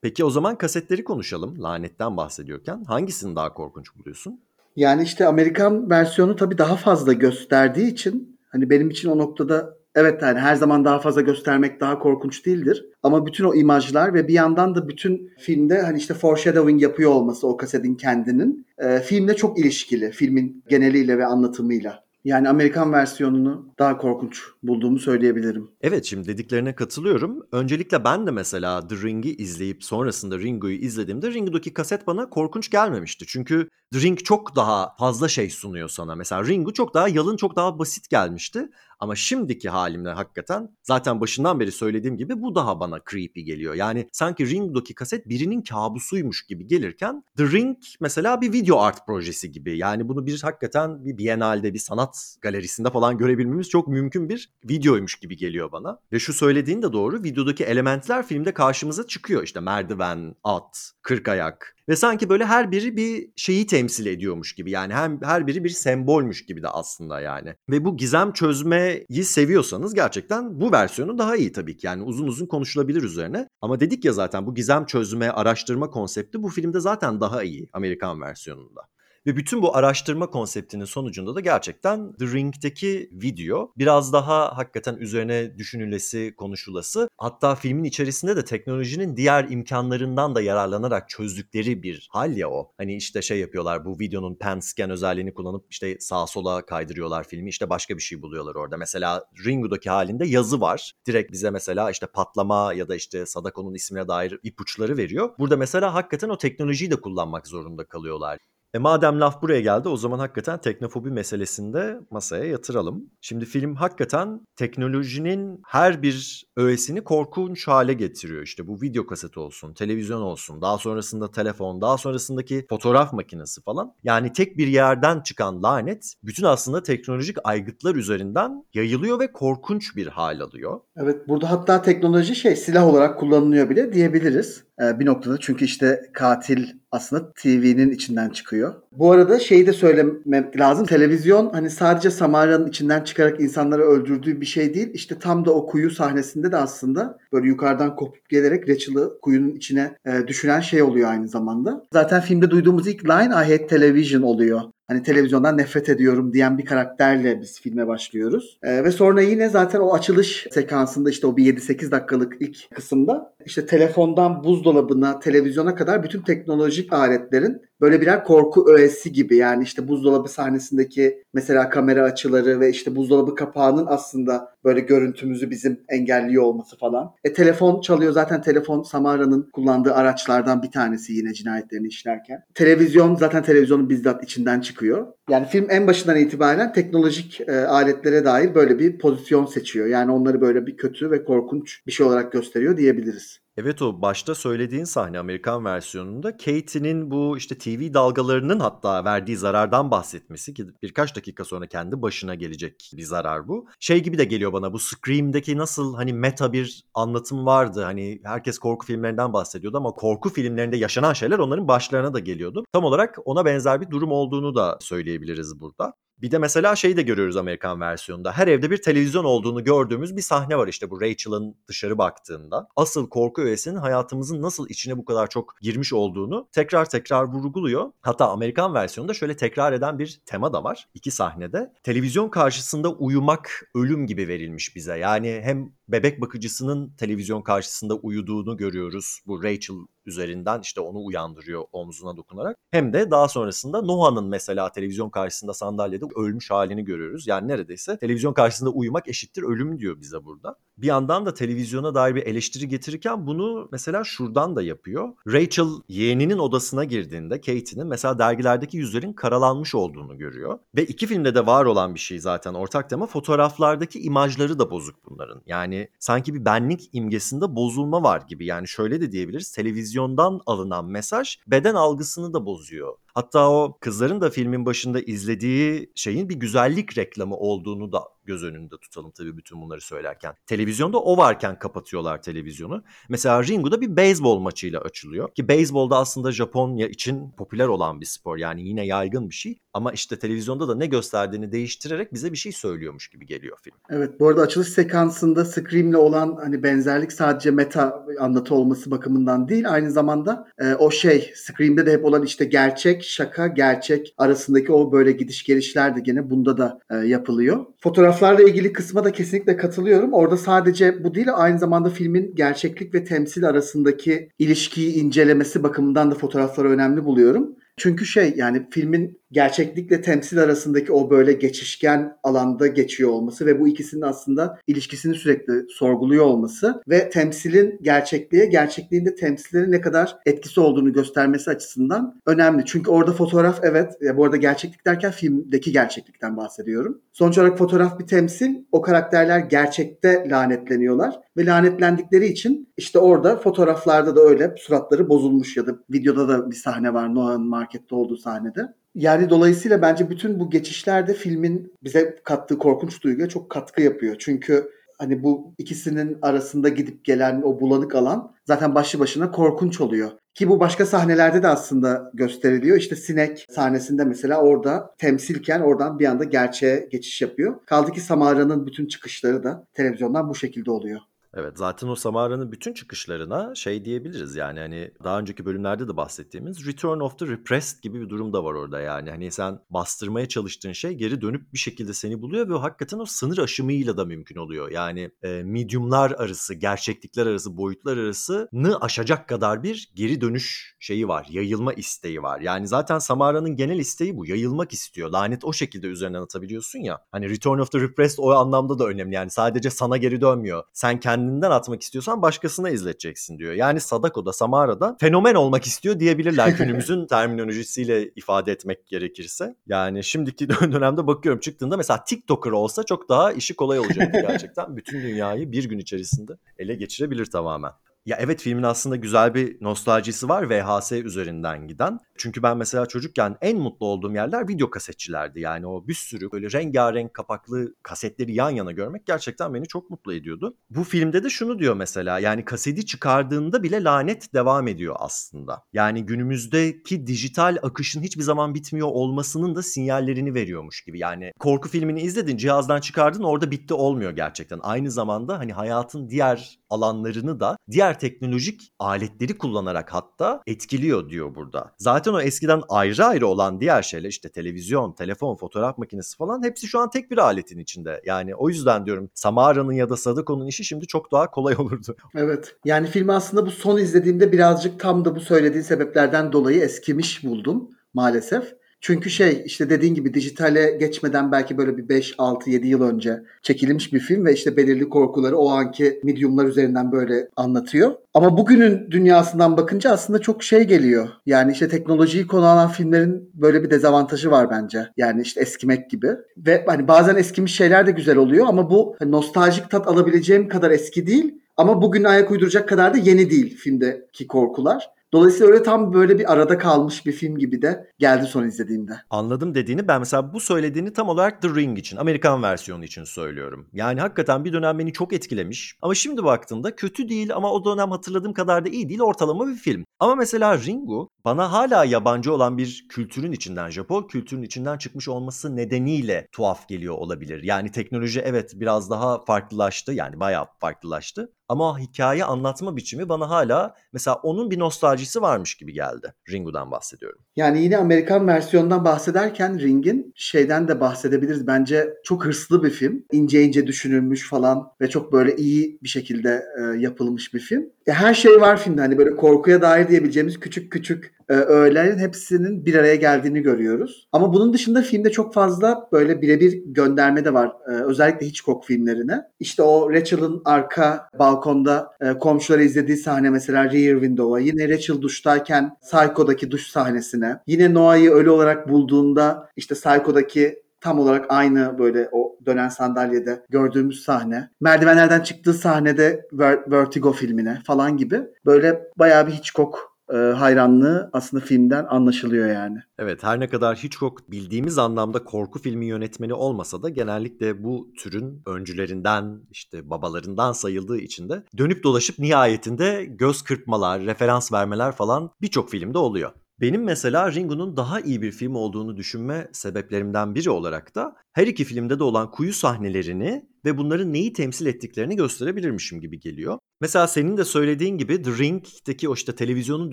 Peki o zaman kasetleri konuşalım. Lanetten bahsediyorken hangisini daha korkunç buluyorsun? Yani işte Amerikan versiyonu tabii daha fazla gösterdiği için hani benim için o noktada evet yani her zaman daha fazla göstermek daha korkunç değildir. Ama bütün o imajlar ve bir yandan da bütün filmde hani işte foreshadowing yapıyor olması o kasetin kendinin e, filmle çok ilişkili. Filmin geneliyle ve anlatımıyla. Yani Amerikan versiyonunu daha korkunç bulduğumu söyleyebilirim. Evet şimdi dediklerine katılıyorum. Öncelikle ben de mesela The Ring'i izleyip sonrasında Ringo'yu izlediğimde Ringo'daki kaset bana korkunç gelmemişti. Çünkü Ring çok daha fazla şey sunuyor sana. Mesela Ringo çok daha yalın, çok daha basit gelmişti. Ama şimdiki halimle hakikaten zaten başından beri söylediğim gibi bu daha bana creepy geliyor. Yani sanki Ringo'daki kaset birinin kabusuymuş gibi gelirken The Ring mesela bir video art projesi gibi. Yani bunu bir hakikaten bir Biennale'de bir sanat galerisinde falan görebilmemiz çok mümkün bir videoymuş gibi geliyor bana. Ve şu söylediğin de doğru. Videodaki elementler filmde karşımıza çıkıyor. İşte merdiven, at, kırk ayak, ve sanki böyle her biri bir şeyi temsil ediyormuş gibi. Yani hem her biri bir sembolmüş gibi de aslında yani. Ve bu gizem çözmeyi seviyorsanız gerçekten bu versiyonu daha iyi tabii ki. Yani uzun uzun konuşulabilir üzerine. Ama dedik ya zaten bu gizem çözme, araştırma konsepti bu filmde zaten daha iyi Amerikan versiyonunda. Ve bütün bu araştırma konseptinin sonucunda da gerçekten The Ring'deki video biraz daha hakikaten üzerine düşünülesi, konuşulası. Hatta filmin içerisinde de teknolojinin diğer imkanlarından da yararlanarak çözdükleri bir hal ya o. Hani işte şey yapıyorlar bu videonun pen scan özelliğini kullanıp işte sağa sola kaydırıyorlar filmi. İşte başka bir şey buluyorlar orada. Mesela Ringo'daki halinde yazı var. Direkt bize mesela işte patlama ya da işte Sadako'nun ismine dair ipuçları veriyor. Burada mesela hakikaten o teknolojiyi de kullanmak zorunda kalıyorlar. E madem laf buraya geldi o zaman hakikaten teknofobi meselesini de masaya yatıralım. Şimdi film hakikaten teknolojinin her bir öğesini korkunç hale getiriyor. İşte bu video kaseti olsun, televizyon olsun, daha sonrasında telefon, daha sonrasındaki fotoğraf makinesi falan. Yani tek bir yerden çıkan lanet bütün aslında teknolojik aygıtlar üzerinden yayılıyor ve korkunç bir hal alıyor. Evet burada hatta teknoloji şey silah olarak kullanılıyor bile diyebiliriz. Ee, bir noktada çünkü işte katil aslında TV'nin içinden çıkıyor. Bu arada şeyi de söylemek lazım. Televizyon hani sadece Samara'nın içinden çıkarak insanları öldürdüğü bir şey değil. İşte tam da o kuyu sahnesinde de aslında böyle yukarıdan kopup gelerek Rachel'ı kuyunun içine e, düşüren şey oluyor aynı zamanda. Zaten filmde duyduğumuz ilk line I hate television oluyor hani televizyondan nefret ediyorum diyen bir karakterle biz filme başlıyoruz. E, ve sonra yine zaten o açılış sekansında işte o bir 7-8 dakikalık ilk kısımda işte telefondan buzdolabına, televizyona kadar bütün teknolojik aletlerin böyle birer korku öğesi gibi yani işte buzdolabı sahnesindeki mesela kamera açıları ve işte buzdolabı kapağının aslında böyle görüntümüzü bizim engelliyor olması falan. E telefon çalıyor zaten telefon Samara'nın kullandığı araçlardan bir tanesi yine cinayetlerini işlerken. Televizyon zaten televizyonun bizzat içinden çıkıyor. Yani film en başından itibaren teknolojik e, aletlere dair böyle bir pozisyon seçiyor. Yani onları böyle bir kötü ve korkunç bir şey olarak gösteriyor diyebiliriz. Evet o başta söylediğin sahne Amerikan versiyonunda Katie'nin bu işte TV dalgalarının hatta verdiği zarardan bahsetmesi ki birkaç dakika sonra kendi başına gelecek bir zarar bu. Şey gibi de geliyor bana bu Scream'deki nasıl hani meta bir anlatım vardı. Hani herkes korku filmlerinden bahsediyordu ama korku filmlerinde yaşanan şeyler onların başlarına da geliyordu. Tam olarak ona benzer bir durum olduğunu da söyleyebiliriz burada. Bir de mesela şeyi de görüyoruz Amerikan versiyonunda. Her evde bir televizyon olduğunu gördüğümüz bir sahne var işte bu Rachel'ın dışarı baktığında. Asıl korku öğesinin hayatımızın nasıl içine bu kadar çok girmiş olduğunu tekrar tekrar vurguluyor. Hatta Amerikan versiyonunda şöyle tekrar eden bir tema da var iki sahnede. Televizyon karşısında uyumak ölüm gibi verilmiş bize. Yani hem bebek bakıcısının televizyon karşısında uyuduğunu görüyoruz. Bu Rachel üzerinden işte onu uyandırıyor omzuna dokunarak. Hem de daha sonrasında Noah'nın mesela televizyon karşısında sandalyede ölmüş halini görüyoruz. Yani neredeyse televizyon karşısında uyumak eşittir ölüm diyor bize burada. Bir yandan da televizyona dair bir eleştiri getirirken bunu mesela şuradan da yapıyor. Rachel yeğeninin odasına girdiğinde Katie'nin mesela dergilerdeki yüzlerin karalanmış olduğunu görüyor. Ve iki filmde de var olan bir şey zaten ortak tema fotoğraflardaki imajları da bozuk bunların. Yani sanki bir benlik imgesinde bozulma var gibi. Yani şöyle de diyebiliriz. Televizyondan alınan mesaj beden algısını da bozuyor. Hatta o kızların da filmin başında izlediği şeyin bir güzellik reklamı olduğunu da göz önünde tutalım tabii bütün bunları söylerken. Televizyonda o varken kapatıyorlar televizyonu. Mesela Ringo'da bir beyzbol maçıyla açılıyor. Ki beyzbolda aslında Japonya için popüler olan bir spor. Yani yine yaygın bir şey. Ama işte televizyonda da ne gösterdiğini değiştirerek bize bir şey söylüyormuş gibi geliyor film. Evet bu arada açılış sekansında Scream'le olan hani benzerlik sadece meta anlatı olması bakımından değil aynı zamanda e, o şey Scream'de de hep olan işte gerçek şaka gerçek arasındaki o böyle gidiş gelişler de gene bunda da e, yapılıyor. Fotoğraflarla ilgili kısma da kesinlikle katılıyorum. Orada sadece bu değil aynı zamanda filmin gerçeklik ve temsil arasındaki ilişkiyi incelemesi bakımından da fotoğrafları önemli buluyorum. Çünkü şey yani filmin gerçeklikle temsil arasındaki o böyle geçişken alanda geçiyor olması ve bu ikisinin aslında ilişkisini sürekli sorguluyor olması ve temsilin gerçekliğe, gerçekliğin de temsillere ne kadar etkisi olduğunu göstermesi açısından önemli. Çünkü orada fotoğraf evet, ya bu arada gerçeklik derken filmdeki gerçeklikten bahsediyorum. Sonuç olarak fotoğraf bir temsil, o karakterler gerçekte lanetleniyorlar ve lanetlendikleri için işte orada fotoğraflarda da öyle suratları bozulmuş ya da videoda da bir sahne var Noah'ın markette olduğu sahnede. Yani dolayısıyla bence bütün bu geçişlerde filmin bize kattığı korkunç duyguya çok katkı yapıyor. Çünkü hani bu ikisinin arasında gidip gelen o bulanık alan zaten başlı başına korkunç oluyor. Ki bu başka sahnelerde de aslında gösteriliyor. İşte sinek sahnesinde mesela orada temsilken oradan bir anda gerçeğe geçiş yapıyor. Kaldı ki Samara'nın bütün çıkışları da televizyondan bu şekilde oluyor. Evet zaten o Samara'nın bütün çıkışlarına şey diyebiliriz yani hani daha önceki bölümlerde de bahsettiğimiz Return of the Repressed gibi bir durum da var orada yani. Hani sen bastırmaya çalıştığın şey geri dönüp bir şekilde seni buluyor ve hakikaten o sınır aşımıyla da mümkün oluyor. Yani e, mediumlar arası, gerçeklikler arası, boyutlar arasını aşacak kadar bir geri dönüş şeyi var. Yayılma isteği var. Yani zaten Samara'nın genel isteği bu. Yayılmak istiyor. Lanet o şekilde üzerinden atabiliyorsun ya. Hani Return of the Repressed o anlamda da önemli. Yani sadece sana geri dönmüyor. Sen kendi kendinden atmak istiyorsan başkasına izleteceksin diyor. Yani Sadako'da, Samara'da fenomen olmak istiyor diyebilirler günümüzün terminolojisiyle ifade etmek gerekirse. Yani şimdiki dönemde bakıyorum çıktığında mesela TikToker olsa çok daha işi kolay olacak gerçekten. Bütün dünyayı bir gün içerisinde ele geçirebilir tamamen. Ya evet filmin aslında güzel bir nostaljisi var VHS üzerinden giden. Çünkü ben mesela çocukken en mutlu olduğum yerler video kasetçilerdi. Yani o bir sürü böyle rengarenk kapaklı kasetleri yan yana görmek gerçekten beni çok mutlu ediyordu. Bu filmde de şunu diyor mesela yani kaseti çıkardığında bile lanet devam ediyor aslında. Yani günümüzdeki dijital akışın hiçbir zaman bitmiyor olmasının da sinyallerini veriyormuş gibi. Yani korku filmini izledin cihazdan çıkardın orada bitti olmuyor gerçekten. Aynı zamanda hani hayatın diğer alanlarını da diğer teknolojik aletleri kullanarak hatta etkiliyor diyor burada. Zaten o eskiden ayrı ayrı olan diğer şeyler işte televizyon, telefon, fotoğraf makinesi falan hepsi şu an tek bir aletin içinde. Yani o yüzden diyorum Samara'nın ya da Sadako'nun işi şimdi çok daha kolay olurdu. Evet. Yani filmi aslında bu son izlediğimde birazcık tam da bu söylediğin sebeplerden dolayı eskimiş buldum maalesef. Çünkü şey işte dediğin gibi dijitale geçmeden belki böyle bir 5, 6, 7 yıl önce çekilmiş bir film ve işte belirli korkuları o anki mediumlar üzerinden böyle anlatıyor. Ama bugünün dünyasından bakınca aslında çok şey geliyor. Yani işte teknolojiyi konu alan filmlerin böyle bir dezavantajı var bence. Yani işte eskimek gibi. Ve hani bazen eskimiş şeyler de güzel oluyor ama bu nostaljik tat alabileceğim kadar eski değil Ama bugün ayak uyduracak kadar da yeni değil filmdeki korkular. Dolayısıyla öyle tam böyle bir arada kalmış bir film gibi de geldi son izlediğimde. Anladım dediğini ben mesela bu söylediğini tam olarak The Ring için, Amerikan versiyonu için söylüyorum. Yani hakikaten bir dönem beni çok etkilemiş. Ama şimdi baktığımda kötü değil ama o dönem hatırladığım kadar da iyi değil ortalama bir film. Ama mesela Ringu bana hala yabancı olan bir kültürün içinden, Japon kültürün içinden çıkmış olması nedeniyle tuhaf geliyor olabilir. Yani teknoloji evet biraz daha farklılaştı yani bayağı farklılaştı. Ama hikaye anlatma biçimi bana hala mesela onun bir nostaljisi varmış gibi geldi. Ringu'dan bahsediyorum. Yani yine Amerikan versiyondan bahsederken Ring'in şeyden de bahsedebiliriz. Bence çok hırslı bir film. İnce ince düşünülmüş falan ve çok böyle iyi bir şekilde e, yapılmış bir film. E, her şey var filmde. Hani böyle korkuya dair diyebileceğimiz küçük küçük e, öğelerin hepsinin bir araya geldiğini görüyoruz. Ama bunun dışında filmde çok fazla böyle birebir gönderme de var. E, özellikle Hitchcock filmlerine. İşte o Rachel'ın arka balkonda e, komşuları izlediği sahne mesela Rear Window'a. Yine Rachel duştayken Psycho'daki duş sahnesine. Yine Noah'yı ölü olarak bulduğunda işte Psycho'daki tam olarak aynı böyle o dönen sandalyede gördüğümüz sahne. Merdivenlerden çıktığı sahnede Vertigo filmine falan gibi. Böyle bayağı bir Hitchcock e, hayranlığı aslında filmden anlaşılıyor yani. Evet her ne kadar Hitchcock bildiğimiz anlamda korku filmi yönetmeni olmasa da genellikle bu türün öncülerinden işte babalarından sayıldığı için de dönüp dolaşıp nihayetinde göz kırpmalar, referans vermeler falan birçok filmde oluyor. Benim mesela Ringo'nun daha iyi bir film olduğunu düşünme sebeplerimden biri olarak da her iki filmde de olan kuyu sahnelerini ve bunların neyi temsil ettiklerini gösterebilirmişim gibi geliyor. Mesela senin de söylediğin gibi The Ring'deki o işte televizyonun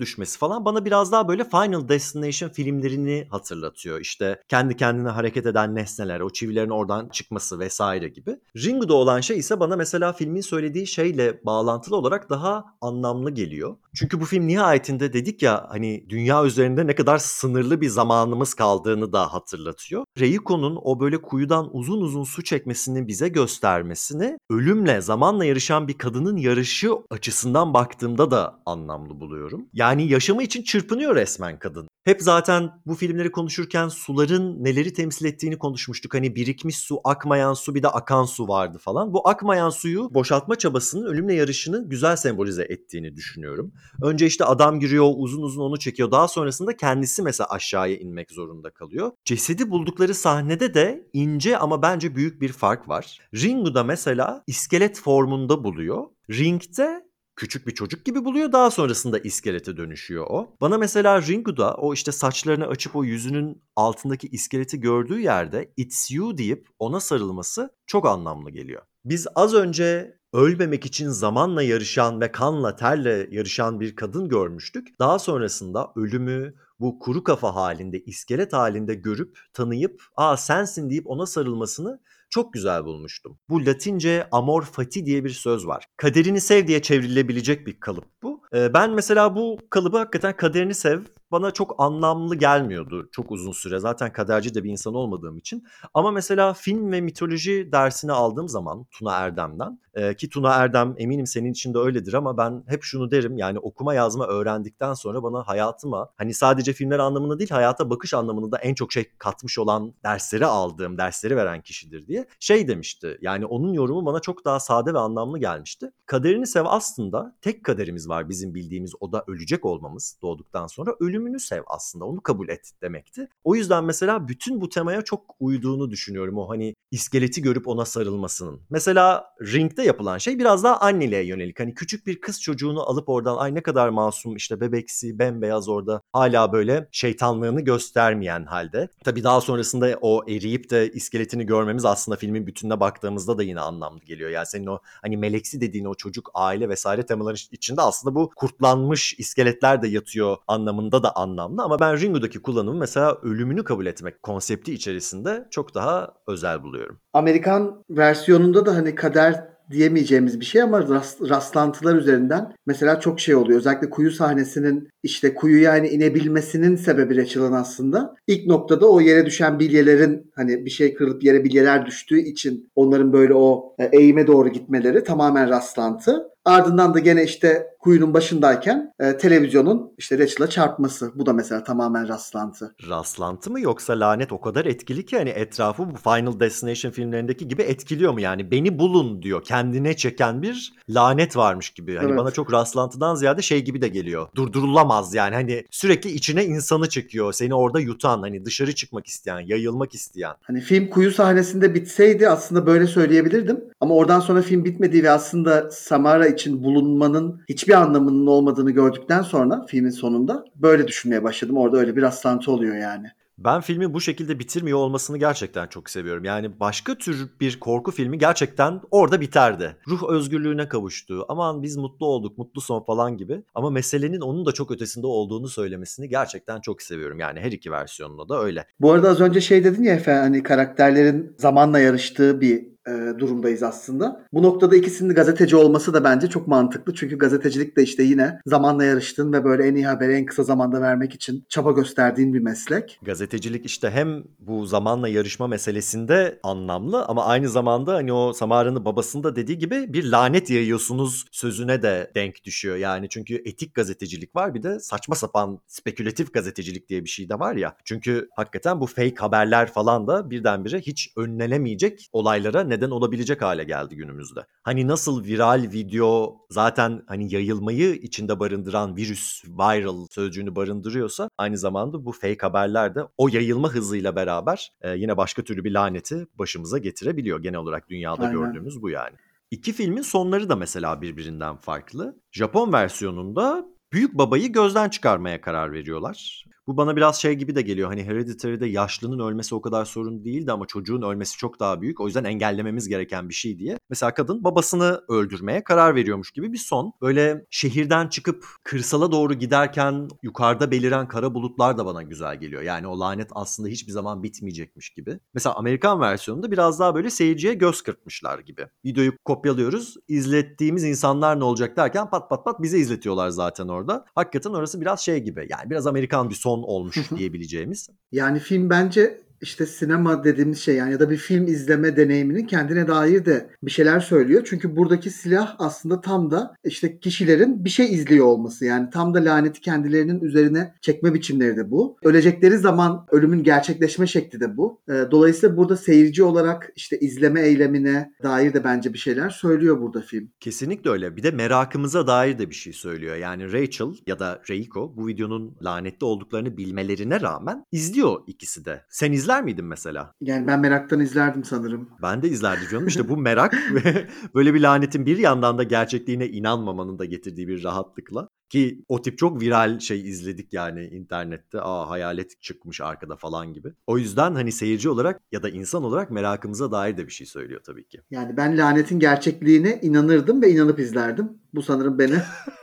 düşmesi falan bana biraz daha böyle Final Destination filmlerini hatırlatıyor. İşte kendi kendine hareket eden nesneler, o çivilerin oradan çıkması vesaire gibi. Ringo'da olan şey ise bana mesela filmin söylediği şeyle bağlantılı olarak daha anlamlı geliyor. Çünkü bu film nihayetinde dedik ya hani dünya üzerinde ne kadar sınırlı bir zamanımız kaldığını da hatırlatıyor. Reiko'nun o böyle kuyudan uzun uzun su çekmesini bize göstermesini ölümle zamanla yarışan bir kadının yarışı açısından baktığımda da anlamlı buluyorum. Yani yaşamı için çırpınıyor resmen kadın. Hep zaten bu filmleri konuşurken suların neleri temsil ettiğini konuşmuştuk. Hani birikmiş su, akmayan su bir de akan su vardı falan. Bu akmayan suyu boşaltma çabasının ölümle yarışını güzel sembolize ettiğini düşünüyorum. Önce işte adam giriyor uzun uzun onu çekiyor. Daha sonrasında kendisi mesela aşağıya inmek zorunda kalıyor. Cesedi buldukları sahnede de ince ama bence büyük bir fark var. Ringu'da mesela iskelet formunda buluyor. Ring'de küçük bir çocuk gibi buluyor. Daha sonrasında iskelete dönüşüyor o. Bana mesela Ringu'da o işte saçlarını açıp o yüzünün altındaki iskeleti gördüğü yerde It's You deyip ona sarılması çok anlamlı geliyor. Biz az önce ölmemek için zamanla yarışan ve kanla terle yarışan bir kadın görmüştük. Daha sonrasında ölümü bu kuru kafa halinde, iskelet halinde görüp, tanıyıp, aa sensin deyip ona sarılmasını çok güzel bulmuştum. Bu Latince amor fati diye bir söz var. Kaderini sev diye çevrilebilecek bir kalıp bu. Ben mesela bu kalıbı hakikaten kaderini sev bana çok anlamlı gelmiyordu çok uzun süre. Zaten kaderci de bir insan olmadığım için. Ama mesela film ve mitoloji dersini aldığım zaman Tuna Erdem'den e, ki Tuna Erdem eminim senin için de öyledir ama ben hep şunu derim yani okuma yazma öğrendikten sonra bana hayatıma hani sadece filmler anlamında değil hayata bakış anlamında da en çok şey katmış olan dersleri aldığım, dersleri veren kişidir diye şey demişti. Yani onun yorumu bana çok daha sade ve anlamlı gelmişti. Kaderini sev aslında tek kaderimiz var bizim bildiğimiz o da ölecek olmamız doğduktan sonra ölüm ölümünü sev aslında onu kabul et demekti. O yüzden mesela bütün bu temaya çok uyduğunu düşünüyorum o hani iskeleti görüp ona sarılmasının. Mesela Ring'de yapılan şey biraz daha anneliğe yönelik. Hani küçük bir kız çocuğunu alıp oradan ay ne kadar masum işte bebeksi bembeyaz orada hala böyle şeytanlığını göstermeyen halde. Tabii daha sonrasında o eriyip de iskeletini görmemiz aslında filmin bütününe baktığımızda da yine anlamlı geliyor. Yani senin o hani meleksi dediğin o çocuk aile vesaire temaların içinde aslında bu kurtlanmış iskeletler de yatıyor anlamında da da anlamlı ama ben Ringo'daki kullanımı mesela ölümünü kabul etmek konsepti içerisinde çok daha özel buluyorum. Amerikan versiyonunda da hani kader diyemeyeceğimiz bir şey ama rast, rastlantılar üzerinden mesela çok şey oluyor. Özellikle kuyu sahnesinin işte kuyuya yani inebilmesinin sebebi Rachel'ın aslında. ilk noktada o yere düşen bilyelerin hani bir şey kırılıp yere bilyeler düştüğü için onların böyle o e, eğime doğru gitmeleri tamamen rastlantı. Ardından da gene işte kuyunun başındayken e, televizyonun işte Rachel'a çarpması. Bu da mesela tamamen rastlantı. Rastlantı mı yoksa lanet o kadar etkili ki hani etrafı bu Final Destination filmlerindeki gibi etkiliyor mu yani? Beni bulun diyor. Kendine çeken bir lanet varmış gibi. Hani Evet. bana çok rastlantıdan ziyade şey gibi de geliyor. Durdurulamaz yani. Hani sürekli içine insanı çekiyor. Seni orada yutan, hani dışarı çıkmak isteyen, yayılmak isteyen. Hani film kuyu sahnesinde bitseydi aslında böyle söyleyebilirdim. Ama oradan sonra film bitmediği ve aslında Samara için bulunmanın hiçbir anlamının olmadığını gördükten sonra filmin sonunda böyle düşünmeye başladım. Orada öyle bir rastlantı oluyor yani. Ben filmi bu şekilde bitirmiyor olmasını gerçekten çok seviyorum. Yani başka tür bir korku filmi gerçekten orada biterdi. Ruh özgürlüğüne kavuştu. Aman biz mutlu olduk, mutlu son falan gibi. Ama meselenin onun da çok ötesinde olduğunu söylemesini gerçekten çok seviyorum. Yani her iki versiyonunda da öyle. Bu arada az önce şey dedin ya Efe hani karakterlerin zamanla yarıştığı bir durumdayız aslında. Bu noktada ikisinin gazeteci olması da bence çok mantıklı. Çünkü gazetecilik de işte yine zamanla yarıştığın ve böyle en iyi haberi en kısa zamanda vermek için çaba gösterdiğin bir meslek. Gazetecilik işte hem bu zamanla yarışma meselesinde anlamlı ama aynı zamanda hani o Samara'nın babasının da dediği gibi bir lanet yayıyorsunuz sözüne de denk düşüyor. Yani çünkü etik gazetecilik var bir de saçma sapan spekülatif gazetecilik diye bir şey de var ya. Çünkü hakikaten bu fake haberler falan da birdenbire hiç önlenemeyecek olaylara neden olabilecek hale geldi günümüzde. Hani nasıl viral video zaten hani yayılmayı içinde barındıran virüs, viral sözcüğünü barındırıyorsa aynı zamanda bu fake haberler de o yayılma hızıyla beraber e, yine başka türlü bir laneti başımıza getirebiliyor. Genel olarak dünyada Aynen. gördüğümüz bu yani. İki filmin sonları da mesela birbirinden farklı. Japon versiyonunda büyük babayı gözden çıkarmaya karar veriyorlar. Bu bana biraz şey gibi de geliyor. Hani Hereditary'de yaşlının ölmesi o kadar sorun değildi ama çocuğun ölmesi çok daha büyük. O yüzden engellememiz gereken bir şey diye. Mesela kadın babasını öldürmeye karar veriyormuş gibi bir son. Böyle şehirden çıkıp kırsala doğru giderken yukarıda beliren kara bulutlar da bana güzel geliyor. Yani o lanet aslında hiçbir zaman bitmeyecekmiş gibi. Mesela Amerikan versiyonunda biraz daha böyle seyirciye göz kırpmışlar gibi. Videoyu kopyalıyoruz. izlettiğimiz insanlar ne olacak derken pat pat pat bize izletiyorlar zaten orada. Hakikaten orası biraz şey gibi. Yani biraz Amerikan bir son olmuş diyebileceğimiz. Yani film bence işte sinema dediğimiz şey yani ya da bir film izleme deneyiminin kendine dair de bir şeyler söylüyor. Çünkü buradaki silah aslında tam da işte kişilerin bir şey izliyor olması. Yani tam da laneti kendilerinin üzerine çekme biçimleri de bu. Ölecekleri zaman ölümün gerçekleşme şekli de bu. Ee, Dolayısıyla burada seyirci olarak işte izleme eylemine dair de bence bir şeyler söylüyor burada film. Kesinlikle öyle. Bir de merakımıza dair de bir şey söylüyor. Yani Rachel ya da Reiko bu videonun lanetli olduklarını bilmelerine rağmen izliyor ikisi de. Sen izler miydin mesela? Yani ben meraktan izlerdim sanırım. Ben de izlerdim canım. İşte bu merak ve böyle bir lanetin bir yandan da gerçekliğine inanmamanın da getirdiği bir rahatlıkla. Ki o tip çok viral şey izledik yani internette. Aa hayalet çıkmış arkada falan gibi. O yüzden hani seyirci olarak ya da insan olarak merakımıza dair de bir şey söylüyor tabii ki. Yani ben lanetin gerçekliğine inanırdım ve inanıp izlerdim. Bu sanırım beni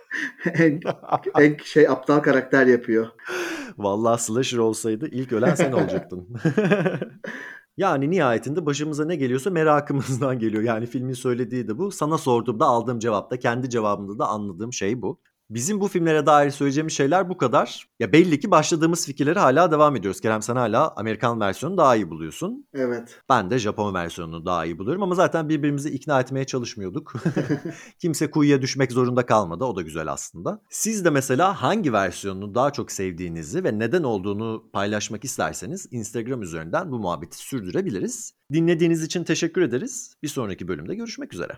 en, en şey aptal karakter yapıyor. Vallahi slasher olsaydı ilk ölen sen olacaktın. yani nihayetinde başımıza ne geliyorsa merakımızdan geliyor. Yani filmin söylediği de bu. Sana sorduğumda aldığım cevapta kendi cevabımda da anladığım şey bu. Bizim bu filmlere dair söyleyeceğimiz şeyler bu kadar. Ya belli ki başladığımız fikirleri hala devam ediyoruz. Kerem sen hala Amerikan versiyonu daha iyi buluyorsun. Evet. Ben de Japon versiyonunu daha iyi buluyorum ama zaten birbirimizi ikna etmeye çalışmıyorduk. Kimse kuyuya düşmek zorunda kalmadı. O da güzel aslında. Siz de mesela hangi versiyonunu daha çok sevdiğinizi ve neden olduğunu paylaşmak isterseniz Instagram üzerinden bu muhabbeti sürdürebiliriz. Dinlediğiniz için teşekkür ederiz. Bir sonraki bölümde görüşmek üzere.